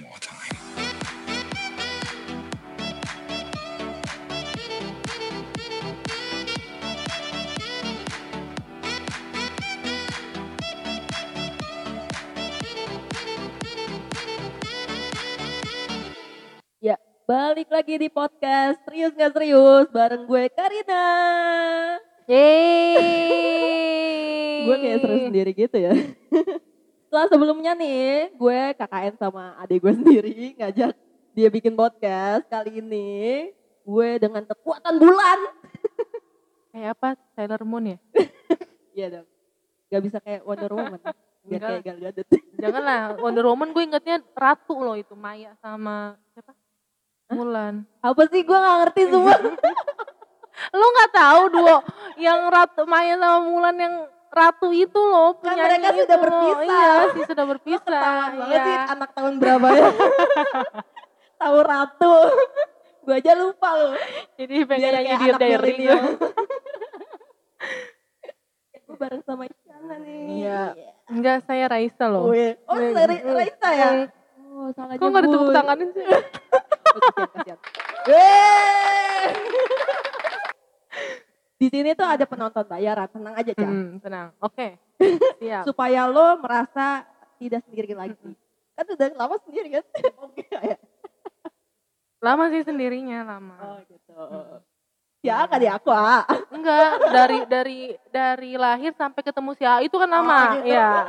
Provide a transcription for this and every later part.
more time. Ya, balik lagi di podcast Serius Gak Serius bareng gue Karina. Yeay. Gue kayak seru sendiri gitu ya. Setelah sebelumnya nih, gue KKN sama adik gue sendiri ngajak dia bikin podcast. Kali ini gue dengan kekuatan bulan. Kayak apa? Sailor Moon ya? Iya dong. Gak bisa kayak Wonder Woman. Enggak. kayak Gal Gadot. Janganlah Wonder Woman gue ingetnya ratu loh itu Maya sama siapa? Mulan. Apa sih gue gak ngerti semua. Lo nggak tahu duo yang ratu Maya sama Mulan yang ratu itu loh Kan penyanyi mereka sudah itu. berpisah. Iya sih sudah berpisah. Ketahuan banget Iya. sih anak tahun berapa ya. Tahu ratu. gue aja lupa loh. Jadi pengen Biar nyanyi anak Diary milenial. gue bareng sama Isyana nih. Iya. Enggak saya Raisa loh. Oh, iya. oh Iya. dari Raisa ya? Hmm. Oh, salah Kok nggak ditepuk nyebut. tanganin sih? Oh, kasihan, kasihan. Di sini tuh ada penonton bayaran, tenang aja Cak. Hmm, tenang. Oke. Siap. Supaya lo merasa tidak sendiri lagi. Kan udah lama sendiri kan? Oke ya. Lama sih sendirinya lama. Oh gitu. Ya kan di aku ah. Enggak, dari dari dari lahir sampai ketemu si A itu kan lama. Oh, gitu. Iya.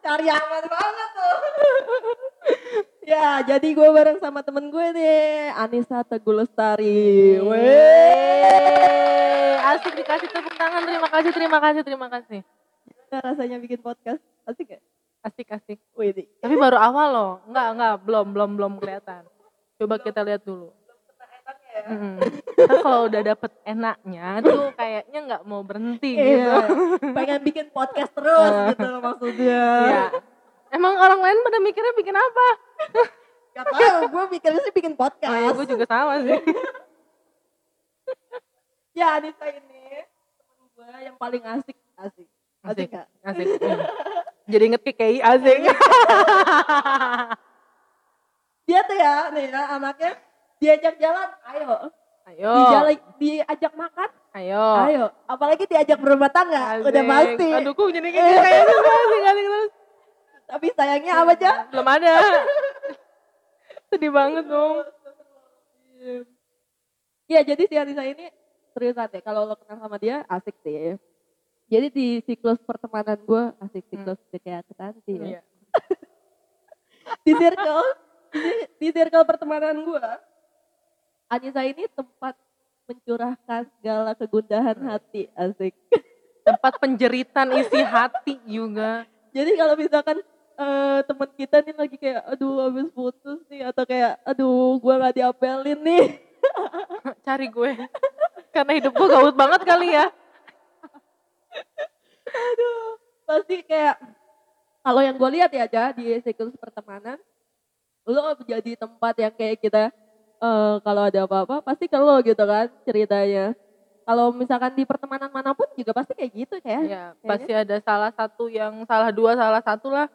Cari aman banget tuh. Ya, jadi gue bareng sama temen gue nih, Anissa Teguh Lestari. Weh. Asik dikasih tepuk tangan. Terima kasih, terima kasih, terima kasih. Gimana rasanya bikin podcast? Asik gak? Asik, asik. Wih. Tapi baru awal loh. Enggak, enggak, belum, belum, belum kelihatan. Coba kita lihat dulu. Mm. Ntar kalau udah dapet enaknya tuh kayaknya nggak mau berhenti gitu. Iya. Pengen bikin podcast terus gitu maksudnya. Iya. Emang orang lain pada mikirnya bikin apa? Gak tau, gue mikirnya sih bikin podcast. Oh ya gue juga sama sih. Ya Anissa ini temen gue yang paling asik. Asik. Asik Asik. gak? Asik. Hmm. Jadi inget KKI asik. Dia tuh ya, nih ya anaknya diajak jalan, ayo. Ayo. Dijalan, diajak makan, Ayo. ayo. Apalagi diajak berumah tangga, udah pasti. Aduh kok jadi kayak gitu asik asik. Tapi sayangnya apa aja? Belum ada. Sedih banget dong. Ya jadi si Anissa ini seriusan deh. Kalau lo kenal sama dia asik sih. Jadi di siklus pertemanan gue asik siklus kayak ketanti ya. Iya. Di circle, di, di circle pertemanan gue, Anissa ini tempat mencurahkan segala kegundahan hati asik. Tempat penjeritan isi hati juga. Jadi kalau misalkan eh, teman kita nih lagi kayak aduh habis putus nih atau kayak aduh gue gak diapelin nih. Cari gue. Karena hidup gue gaut banget kali ya. aduh pasti kayak kalau yang gue lihat ya aja di siklus pertemanan lo menjadi tempat yang kayak kita eh, kalau ada apa-apa pasti ke lo gitu kan ceritanya kalau misalkan di pertemanan mana pun juga pasti kayak gitu kayak Ya, pasti ada salah satu yang salah dua, salah satu lah.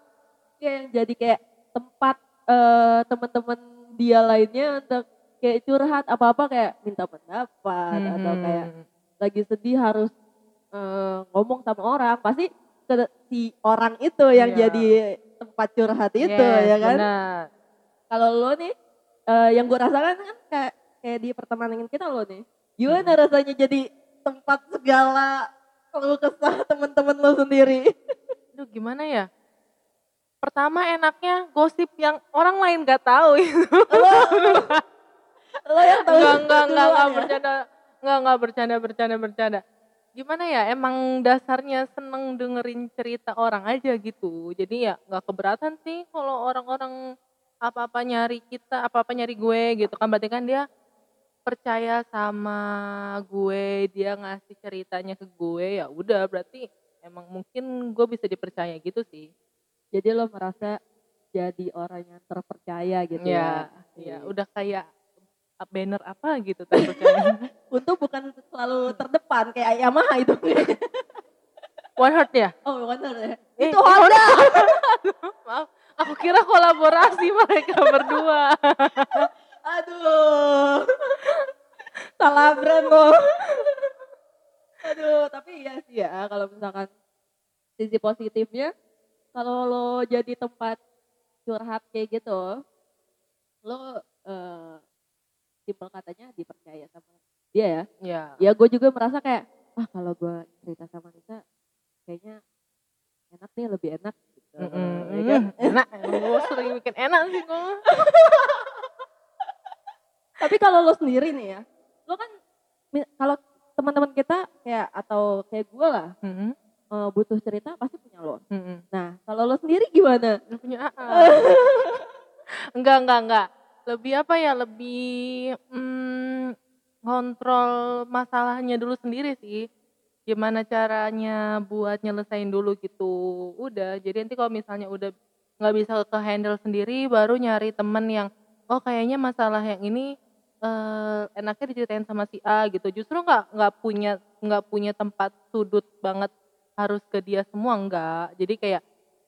Kayak yang jadi kayak tempat eh, teman-teman dia lainnya untuk kayak curhat apa-apa kayak minta pendapat atau kayak Hmm. lagi sedih harus eh, ngomong sama orang pasti ke si orang itu yang Iya. jadi tempat curhat itu Yes, ya kan kalau lo nih eh, yang gue rasakan kan kayak kayak di pertemanan kita lo nih gimana Hmm. rasanya jadi tempat segala keluh kesah teman-teman lo sendiri Aduh gimana ya? Pertama enaknya gosip yang orang lain gak tahu itu. lo, lo yang tahu Enggak, enggak, enggak, enggak ya? bercanda. Enggak, enggak bercanda, bercanda, bercanda. Gimana ya, emang dasarnya seneng dengerin cerita orang aja gitu. Jadi ya nggak keberatan sih kalau orang-orang apa-apa nyari kita, apa-apa nyari gue gitu kan. Berarti kan dia percaya sama gue, dia ngasih ceritanya ke gue, ya udah berarti emang mungkin gue bisa dipercaya gitu sih. Jadi lo merasa jadi orang yang terpercaya gitu Iya, ya iya, udah kayak banner apa gitu terpercaya. Untuk bukan selalu terdepan kayak Yamaha itu. One Heart ya? oh, benar ya. Eh, itu Honda. Maaf, Aku kira kolaborasi mereka berdua. Aduh. Salah brand lo. Aduh, tapi iya sih ya kalau misalkan sisi positifnya kalau lo jadi tempat curhat kayak gitu, lo eh simpel katanya dipercaya sama dia ya. Ya. Ya gue juga merasa kayak, ah kalau gue cerita sama Nisa kayaknya enak nih lebih enak gitu. Mm-mm. Ya kan? Enak, gue sering bikin enak sih gue. Tapi kalau lo sendiri nih ya, lo kan kalau teman-teman kita kayak atau kayak gue lah Mm-mm. eh, butuh cerita pasti punya lo. Mm-mm. Nah kalau lo sendiri gimana? Lu punya AA. enggak, enggak, enggak. Lebih apa ya, lebih mm, kontrol masalahnya dulu sendiri sih. Gimana caranya buat nyelesain dulu gitu. Udah, jadi nanti kalau misalnya udah nggak bisa ke handle sendiri, baru nyari temen yang, oh kayaknya masalah yang ini eh, enaknya diceritain sama si A gitu. Justru nggak nggak punya nggak punya tempat sudut banget harus ke dia semua enggak. Jadi kayak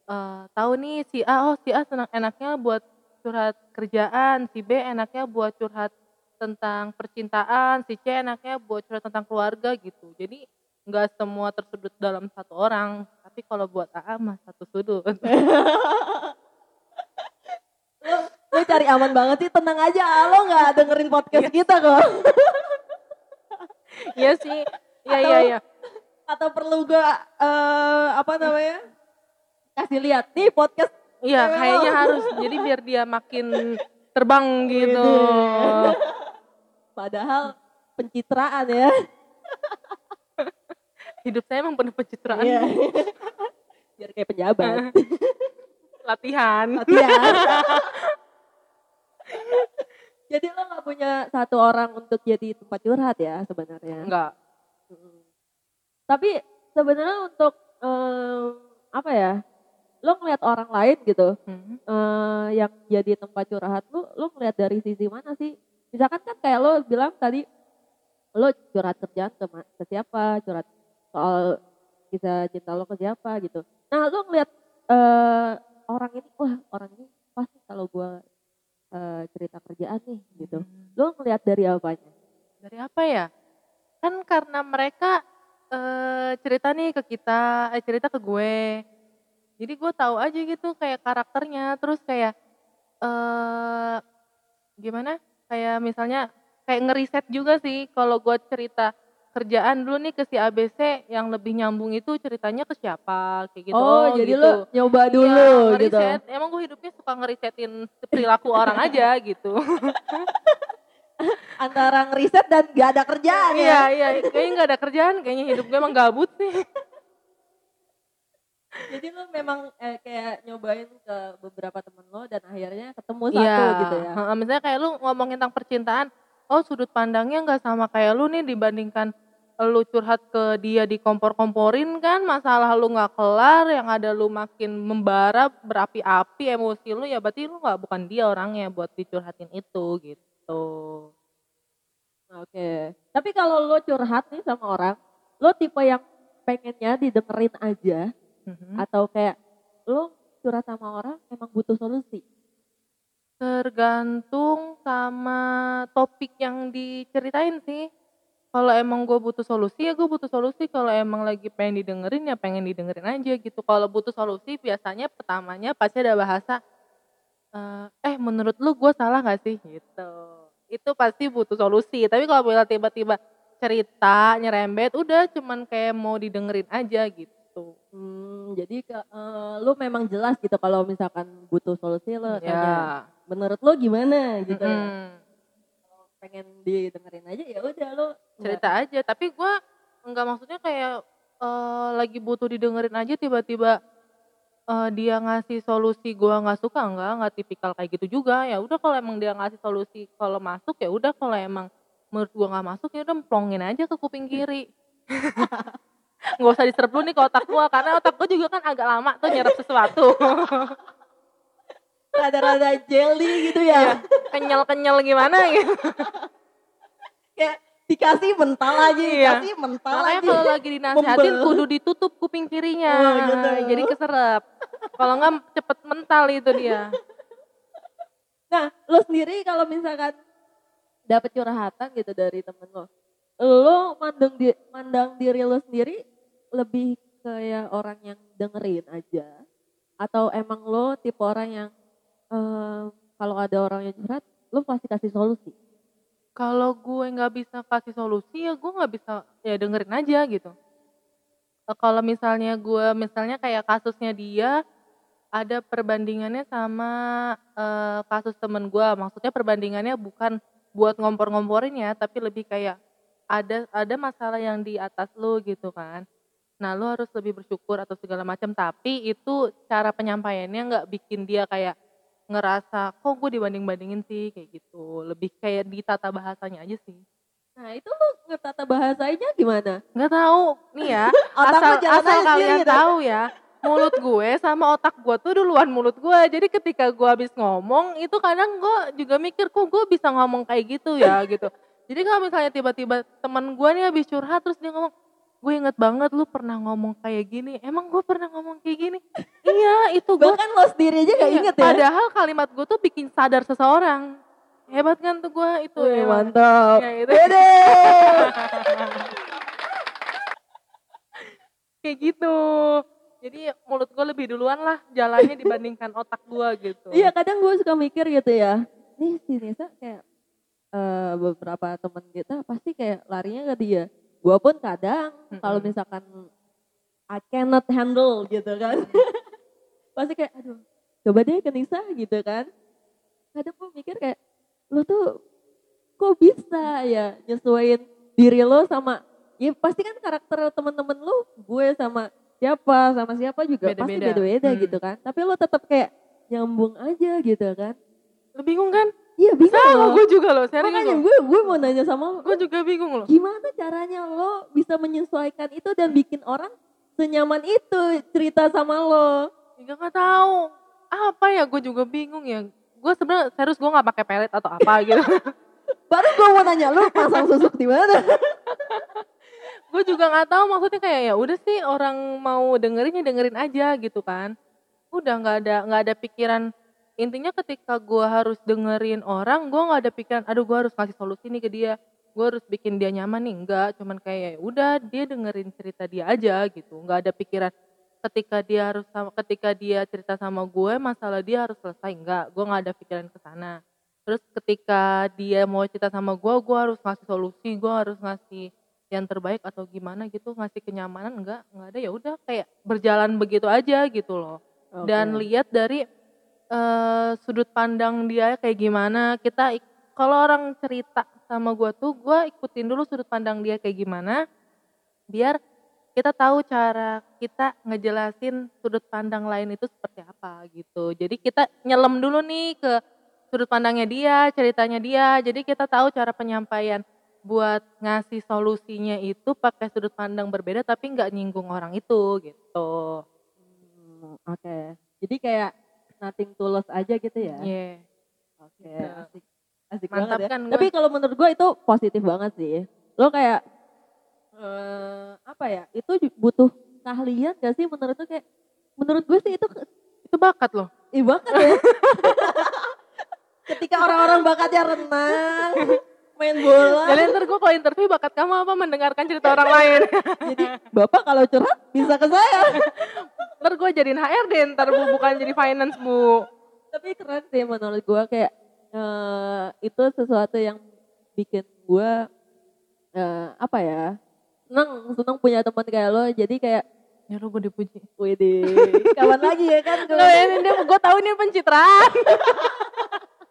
eh, tahu nih si A oh si A senang enaknya buat curhat kerjaan, si B enaknya buat curhat tentang percintaan, si C enaknya buat curhat tentang keluarga gitu. Jadi nggak semua tersudut dalam satu orang, tapi kalau buat AA mah satu sudut. Lo cari aman banget sih, tenang aja lo nggak dengerin podcast kita kok. Iya sih, iya iya iya. Atau perlu gue eh, apa namanya kasih lihat nih podcast Iya kayaknya harus, jadi biar dia makin terbang gitu. Padahal pencitraan ya. Hidup saya emang penuh pencitraan, Iya. Biar kayak pejabat. latihan. Latihan. Jadi lo gak punya satu orang untuk jadi tempat curhat ya sebenarnya. Enggak. Tapi sebenarnya untuk em, apa ya? Lo ngeliat orang lain gitu Hmm. eh, yang jadi tempat curhat lo, lo ngeliat dari sisi mana sih? Misalkan kan kayak lo bilang tadi lo curhat kerjaan ke, ke siapa, curhat soal kisah cinta lo ke siapa gitu. Nah lo ngeliat eh, orang ini, wah orang ini pasti kalau gue cerita kerjaan nih gitu. Hmm. Lo ngeliat dari apanya? Dari apa ya? Kan karena mereka eh, cerita nih ke kita, eh, cerita ke gue. Jadi gue tahu aja gitu kayak karakternya, terus kayak eh gimana? Kayak misalnya kayak ngeriset juga sih kalau gue cerita kerjaan dulu nih ke si ABC yang lebih nyambung itu ceritanya ke siapa kayak gitu. oh, jadi gitu. lo nyoba Iya, dulu gitu. ngeriset. Emang gue hidupnya suka ngerisetin perilaku orang aja gitu. Antara ngeriset dan gak ada kerjaan ya. Iya iya, kayaknya nggak ada kerjaan, kayaknya hidup gue emang gabut sih. Jadi lo memang eh, kayak nyobain ke beberapa temen lo dan akhirnya ketemu satu Iya, gitu ya. misalnya kayak lu ngomongin tentang percintaan, oh sudut pandangnya nggak sama kayak lu nih dibandingkan lu curhat ke dia di kompor-komporin kan masalah lu nggak kelar yang ada lu makin membara berapi-api emosi lu ya berarti lu nggak bukan dia orangnya buat dicurhatin itu gitu. Oke. Tapi kalau lo curhat nih sama orang, lo tipe yang pengennya didengerin aja Mhm. atau kayak lo curhat sama orang emang butuh solusi. Tergantung sama topik yang diceritain sih. Kalau emang gue butuh solusi ya gue butuh solusi. Kalau emang lagi pengen didengerin ya pengen didengerin aja gitu. Kalau butuh solusi biasanya pertamanya pasti ada bahasa, eh, eh menurut lu gue salah gak sih gitu. Itu pasti butuh solusi. Tapi kalau bila tiba-tiba cerita nyerembet udah cuman kayak mau didengerin aja gitu. Hmm, jadi ke, eh, lo memang jelas gitu kalau misalkan butuh solusi lo tanya, Ya. menurut lo gimana gitu ya. Mm-mm. Kalau pengen didengerin aja ya udah lo cerita aja tapi gua nggak maksudnya kayak eh, lagi butuh didengerin aja tiba-tiba eh, dia ngasih solusi gua nggak suka nggak nggak tipikal kayak gitu juga ya udah kalau emang dia ngasih solusi kalau masuk ya udah kalau emang menurut gua nggak masuk ya udah plongin aja ke kuping kiri nggak usah diserap dulu nih ke otak gua karena otak gua juga kan agak lama tuh nyerap sesuatu rada-rada jelly gitu ya. kenyal-kenyal gimana gitu kayak dikasih mental aja, Iya. dikasih mental makanya aja. kalau lagi dinasehatin Membel. kudu ditutup kuping kirinya Oh, gitu. jadi keserap Kalau nggak cepet mental itu dia. Nah, lo sendiri kalau misalkan dapet curhatan gitu dari temen lo, lo mandang, di, mandang diri lo sendiri lebih kayak orang yang dengerin aja, atau emang lo tipe orang yang uh, kalau ada orang yang curhat, lo pasti kasih solusi? Kalau gue nggak bisa kasih solusi ya gue nggak bisa ya dengerin aja gitu. Uh, kalau misalnya gue misalnya kayak kasusnya dia ada perbandingannya sama uh, kasus temen gue, maksudnya perbandingannya bukan buat ngompor-ngomporin ya, tapi lebih kayak ada ada masalah yang di atas lu gitu kan. Nah lu harus lebih bersyukur atau segala macam, tapi itu cara penyampaiannya nggak bikin dia kayak ngerasa kok gue dibanding-bandingin sih kayak gitu. Lebih kayak ditata bahasanya aja sih. Nah itu lu ngetata bahasanya gimana? Nggak tahu nih ya. asal asal kalian gitu. tahu ya. Mulut gue sama otak gue tuh duluan mulut gue. Jadi ketika gue habis ngomong itu kadang gue juga mikir kok gue bisa ngomong kayak gitu ya gitu. Jadi kalau misalnya tiba-tiba teman gue nih habis curhat terus dia ngomong, gue inget banget lu pernah ngomong kayak gini. Emang gue pernah ngomong kayak gini? iya itu gue. Bahkan lo sendiri aja gak iya, inget ya? Padahal kalimat gue tuh bikin sadar seseorang. Hebat kan tuh gue itu. Wih, ya, mantap. Ya, itu. kayak gitu. Jadi mulut gue lebih duluan lah jalannya dibandingkan otak gue gitu. Iya kadang gue suka mikir gitu ya. Nih si Nisa kayak uh, beberapa temen kita pasti kayak larinya ke dia gue pun kadang mm-hmm. kalau misalkan I cannot handle gitu kan pasti kayak aduh coba deh ke Nisa gitu kan kadang gue mikir kayak lo tuh kok bisa ya nyesuaiin diri lo sama ya pasti kan karakter temen-temen lo gue sama siapa sama siapa juga beda -beda. pasti beda-beda hmm. gitu kan tapi lo tetap kayak nyambung aja gitu kan lo bingung kan Iya bingung Sama gue juga loh, serius Makanya gue, gue mau nanya sama lo. Gue juga bingung loh. Gimana caranya lo bisa menyesuaikan itu dan bikin orang senyaman itu cerita sama lo? Ya gak tahu. Apa ya, gue juga bingung ya. Gue sebenarnya serius gue gak pakai pelet atau apa gitu. Baru gue mau nanya lo pasang susuk di mana? gue juga gak tahu maksudnya kayak ya udah sih orang mau dengerin ya dengerin aja gitu kan. Udah nggak ada nggak ada pikiran intinya ketika gue harus dengerin orang gue nggak ada pikiran aduh gue harus kasih solusi nih ke dia. Gue harus bikin dia nyaman nih. Enggak cuman kayak ya udah dia dengerin cerita dia aja gitu. Nggak ada pikiran ketika dia harus sama ketika dia cerita sama gue masalah dia harus selesai. Enggak gue nggak ada pikiran ke sana. Terus ketika dia mau cerita sama gue gue harus ngasih solusi gue harus ngasih yang terbaik atau gimana gitu ngasih kenyamanan. Enggak enggak ada. Ya udah kayak berjalan begitu aja gitu loh. Okay. dan lihat dari uh, sudut pandang dia kayak gimana, kita kalau orang cerita sama gue tuh gue ikutin dulu sudut pandang dia kayak gimana, biar kita tahu cara kita ngejelasin sudut pandang lain itu seperti apa gitu. Jadi kita nyelam dulu nih ke sudut pandangnya dia, ceritanya dia. Jadi kita tahu cara penyampaian buat ngasih solusinya itu pakai sudut pandang berbeda tapi nggak nyinggung orang itu gitu. Hmm, Oke, okay. jadi kayak nothing tulus aja gitu ya. Iya. Yeah. Oke, okay, iya. asik. Asik Mantap banget ya. Kan Tapi kalau menurut gue itu positif banget sih. Lo kayak uh, apa ya? Itu butuh keahlian gak sih menurut tuh kayak menurut gue sih itu itu bakat loh. Ih bakat ya. Ketika orang-orang bakatnya renang, main bola. Jadi ntar gue kalau interview bakat kamu apa mendengarkan cerita orang lain. Jadi bapak kalau curhat bisa ke saya. ntar gue jadiin HRD ntar bu bukan jadi finance bu. Tapi keren sih menurut gue kayak uh, itu sesuatu yang bikin gue uh, apa ya seneng seneng punya teman kayak lo jadi kayak Ya lo gue dipuji. Wede, kapan lagi ya kan? Lo ini dia, gue tahu ini pencitraan.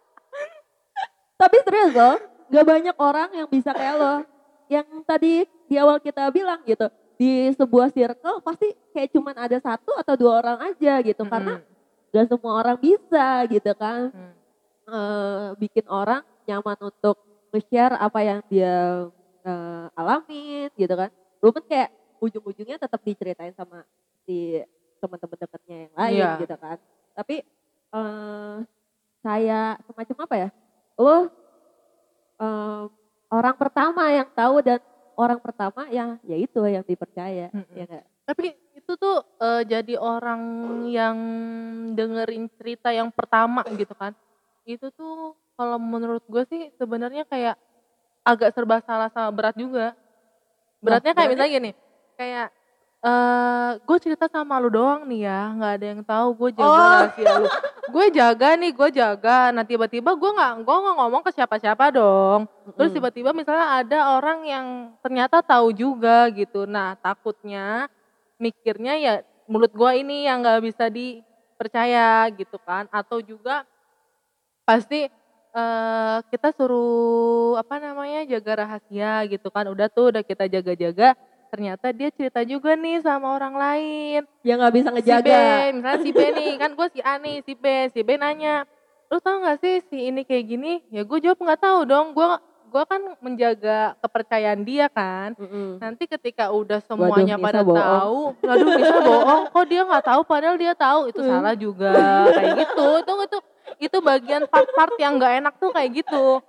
Tapi serius loh, gak banyak orang yang bisa kayak lo. Yang tadi di awal kita bilang gitu, di sebuah circle pasti kayak cuman ada satu atau dua orang aja gitu. Mm -hmm. Karena gak semua orang bisa gitu kan. Mm. E, bikin orang nyaman untuk nge-share apa yang dia e, alamin gitu kan. Belum kayak ujung-ujungnya tetap diceritain sama si teman-teman dekatnya yang lain yeah. gitu kan. Tapi e, saya semacam apa ya? Lo um, orang pertama yang tahu dan orang pertama yang ya itu yang dipercaya mm -hmm. ya gak? Tapi itu tuh uh, jadi orang yang dengerin cerita yang pertama gitu kan itu tuh kalau menurut gue sih sebenarnya kayak agak serba salah sama berat juga beratnya kayak misalnya gini kayak uh, gue cerita sama lu doang nih ya nggak ada yang tahu gue jaga oh. rahasia lu gue jaga nih gue jaga. Nah tiba-tiba gue nggak gue nggak ngomong ke siapa-siapa dong. Terus tiba-tiba misalnya ada orang yang ternyata tahu juga gitu. Nah takutnya mikirnya ya mulut gue ini yang nggak bisa dipercaya gitu kan. Atau juga pasti uh, kita suruh apa namanya jaga rahasia gitu kan. Udah tuh udah kita jaga-jaga ternyata dia cerita juga nih sama orang lain. Yang nggak bisa ngejaga. Si B, misalnya si B nih, kan gue si A nih, si B, si B nanya, lu tau gak sih si ini kayak gini? Ya gue jawab nggak tahu dong, gue gue kan menjaga kepercayaan dia kan. Mm -hmm. Nanti ketika udah semuanya waduh, pada tahu, aduh bisa bohong, kok dia nggak tahu padahal dia tahu itu mm. salah juga kayak gitu. Itu itu itu bagian part-part yang nggak enak tuh kayak gitu.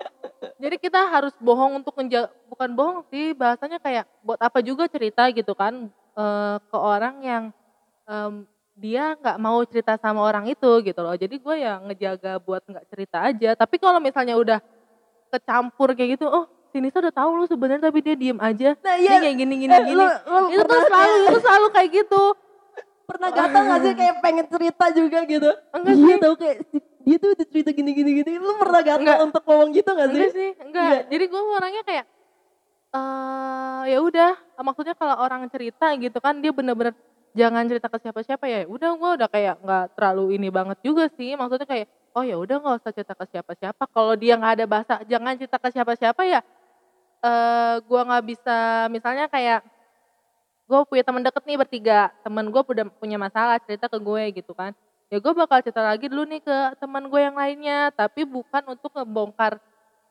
Jadi kita harus bohong untuk menjaga, bukan bohong sih bahasanya kayak buat apa juga cerita gitu kan e, ke orang yang e, dia nggak mau cerita sama orang itu gitu loh. Jadi gue ya ngejaga buat nggak cerita aja. Tapi kalau misalnya udah kecampur kayak gitu, oh sini udah tahu lu sebenarnya tapi dia diem aja. Nah, iya. Dia kayak gini gini eh, gini. Lo, lo itu tuh selalu itu selalu kayak gitu. Pernah gatal gak sih kayak pengen cerita juga gitu? Enggak sih. Tahu kayak dia tuh cerita gini gini gini. Lu pernah enggak. untuk ngomong gitu gak sih? Enggak sih, enggak. Ya. Jadi gue orangnya kayak uh, ya udah maksudnya kalau orang cerita gitu kan dia bener-bener jangan cerita ke siapa-siapa ya udah gue udah kayak nggak terlalu ini banget juga sih maksudnya kayak oh ya udah nggak usah cerita ke siapa-siapa kalau dia nggak ada bahasa jangan cerita ke siapa-siapa ya uh, eh, gue nggak bisa misalnya kayak gue punya teman deket nih bertiga teman gue udah punya masalah cerita ke gue gitu kan ya gue bakal cerita lagi dulu nih ke teman gue yang lainnya tapi bukan untuk ngebongkar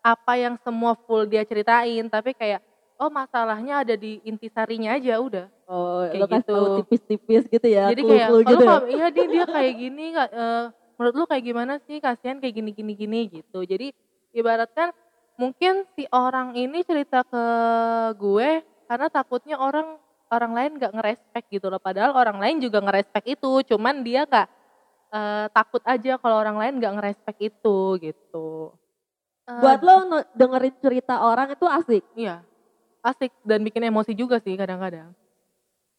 apa yang semua full dia ceritain tapi kayak oh masalahnya ada di intisarinya aja udah. Oh, kayak lo gitu. tipis-tipis gitu ya. Jadi kayak kalau gitu ya? iya dia dia kayak gini uh, menurut lu kayak gimana sih kasihan kayak gini gini gini gitu. Jadi ibaratkan mungkin si orang ini cerita ke gue karena takutnya orang orang lain gak ngerespek gitu loh. Padahal orang lain juga ngerespek itu, cuman dia gak uh, takut aja kalau orang lain gak ngerespek itu gitu. Uh, Buat lo dengerin cerita orang itu asik? Iya, asik dan bikin emosi juga sih kadang-kadang.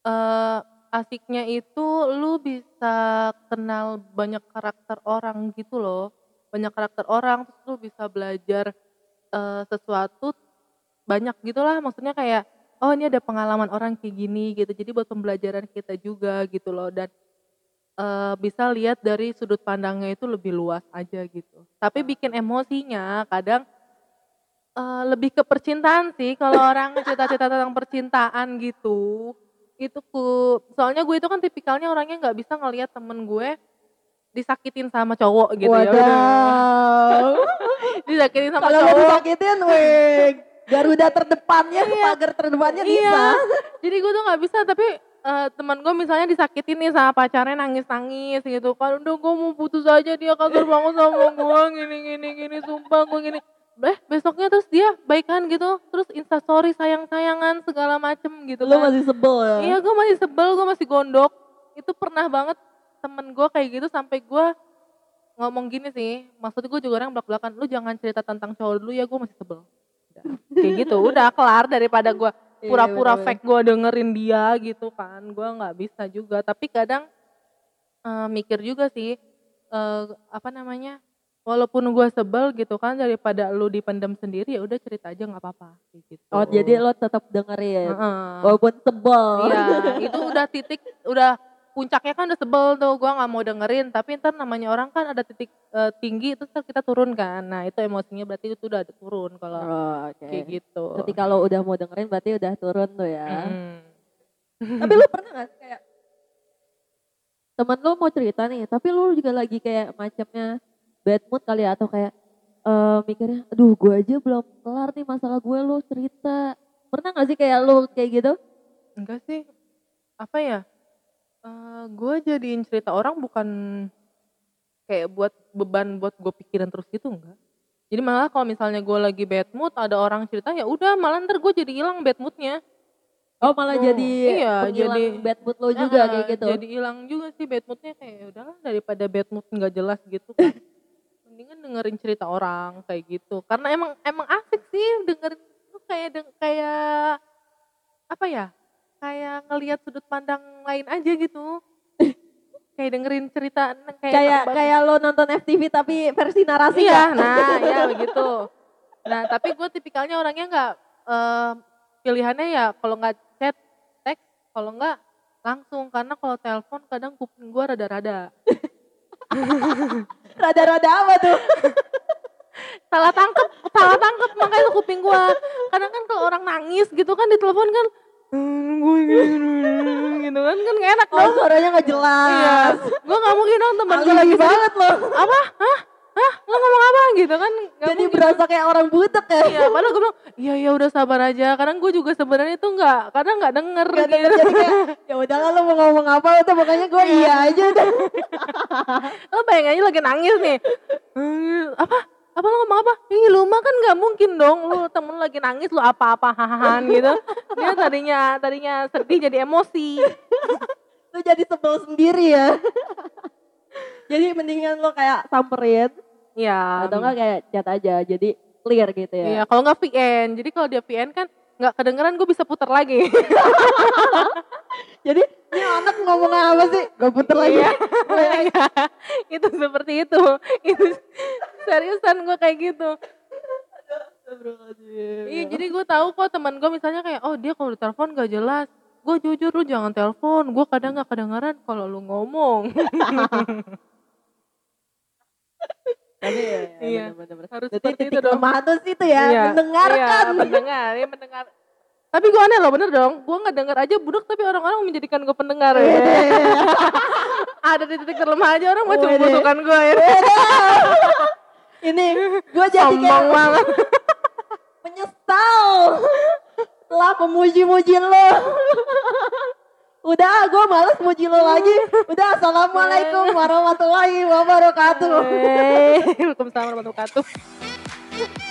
Uh, asiknya itu lu bisa kenal banyak karakter orang gitu loh. Banyak karakter orang terus lu bisa belajar uh, sesuatu banyak gitulah maksudnya kayak oh ini ada pengalaman orang kayak gini gitu. Jadi buat pembelajaran kita juga gitu loh dan uh, bisa lihat dari sudut pandangnya itu lebih luas aja gitu. Tapi bikin emosinya kadang Uh, lebih ke percintaan sih kalau orang cerita-cerita tentang percintaan gitu itu ku soalnya gue itu kan tipikalnya orangnya nggak bisa ngelihat temen gue disakitin sama cowok gitu ya. Wadah. ya disakitin sama kalau cowok disakitin weh Garuda terdepannya iya. pagar terdepannya iya. bisa jadi gue tuh nggak bisa tapi uh, teman gue misalnya disakitin nih sama pacarnya nangis-nangis gitu. Kan udah gue mau putus aja dia kasar banget sama gue gini gini gini sumpah gue gini. Eh besoknya terus dia baikan gitu. Terus instastory sayang-sayangan segala macem gitu lo kan. masih sebel ya? Iya gue masih sebel gue masih gondok. Itu pernah banget temen gue kayak gitu sampai gue ngomong gini sih. Maksudnya gue juga orang belak belakan lu jangan cerita tentang cowok dulu ya gue masih sebel. Kayak gitu udah kelar daripada gue pura-pura fake gue dengerin dia gitu kan gue nggak bisa juga tapi kadang uh, mikir juga sih uh, apa namanya walaupun gue sebel gitu kan daripada lu dipendam sendiri ya udah cerita aja nggak apa-apa gitu. Oh jadi lo tetap dengerin uh-uh. walaupun sebel. Iya itu udah titik udah puncaknya kan udah sebel tuh gue nggak mau dengerin tapi ntar namanya orang kan ada titik uh, tinggi itu ntar kita turun kan nah itu emosinya berarti itu udah turun kalau oh, okay. kayak gitu. Jadi kalau udah mau dengerin berarti udah turun tuh ya. Hmm. tapi lu pernah gak kayak temen lu mau cerita nih tapi lu juga lagi kayak macamnya bad mood kali ya atau kayak uh, mikirnya aduh gue aja belum kelar nih masalah gue lo cerita pernah gak sih kayak lo kayak gitu enggak sih apa ya uh, eh, gue jadiin cerita orang bukan kayak buat beban buat gue pikiran terus gitu enggak jadi malah kalau misalnya gue lagi bad mood ada orang cerita ya udah malah ntar gue jadi hilang bad moodnya Oh malah Oh, jadi iya, jadi- bad mood lo juga Heeh, kayak gitu. Jadi hilang juga sih bad moodnya kayak "Ya udahlah daripada bad mood nggak jelas gitu kan. Mendingan dengerin cerita orang kayak gitu. Karena emang emang asik sih dengerin tuh kayak deng- kayak apa ya? Kayak ngelihat sudut pandang lain aja gitu. kayak dengerin cerita kayak kayak kayak lo nonton FTV tapi versi narasi iya, kan? nah ya begitu. Nah tapi gue tipikalnya orangnya nggak eh, pilihannya ya kalau nggak chat teks, kalau nggak langsung karena kalau telepon kadang kuping gue rada-rada Rada-rada apa tuh? salah tangkep, salah tangkep makanya kuping gue. Kadang kan kalau orang nangis gitu kan di telepon kan gue gitu kan kan nggak enak Oh dong. suaranya gak Iya, jelas. gue nggak mungkin dong teman gue lagi banget lo. apa? Hah? Hah? Lo ngomong apa gitu kan? Nggak Jadi mungkin. berasa kayak orang butek ya. Iya, padahal gue bilang, iya ya udah sabar aja. Kadang gue juga sebenarnya tuh nggak, kadang nggak denger Gak gitu. denger jadi kayak ya udahlah lo mau ngomong apa itu pokoknya gue iya aja udah. Lo bayangin aja lagi nangis nih. Apa? Apa lo ngomong apa? Ih lu mah kan nggak mungkin dong. Lu temen lagi nangis lu apa-apa hahahan gitu. Dia tadinya tadinya sedih jadi emosi. Lo jadi sebel sendiri ya. jadi mendingan lo kayak samperin Iya. atau enggak kayak chat aja jadi clear gitu ya. Iya, kalau nggak VN. Jadi kalau dia VN kan nggak kedengeran gue bisa putar lagi. Jadi ini anak ngomong apa sih? Gue puter lagi. Iya. itu seperti itu. Itu seriusan gue kayak gitu. Iya, jadi gue tahu kok teman gue misalnya kayak, oh dia kalau ditelepon gak jelas. Gue jujur lu jangan telepon, gue kadang gak kedengeran kalau lu ngomong. Tapi ya, Iya. bener-bener. Harus Berarti seperti itu dong. lemah tuh situ ya, Iya, mendengarkan. Iya, mendengar, iya mendengar. Tapi gue aneh loh, bener dong. Gue gak denger aja budek tapi orang-orang menjadikan gue pendengar. Iya. Ada di titik terlemah aja orang mau Wede. butuhkan gue. Ya. Ini gue jadi Sombong kayak banget. menyesal telah memuji-muji lo. Udah, gue males muji lo lagi. Udah, assalamualaikum warahmatullahi wabarakatuh. Waalaikumsalam warahmatullahi wabarakatuh.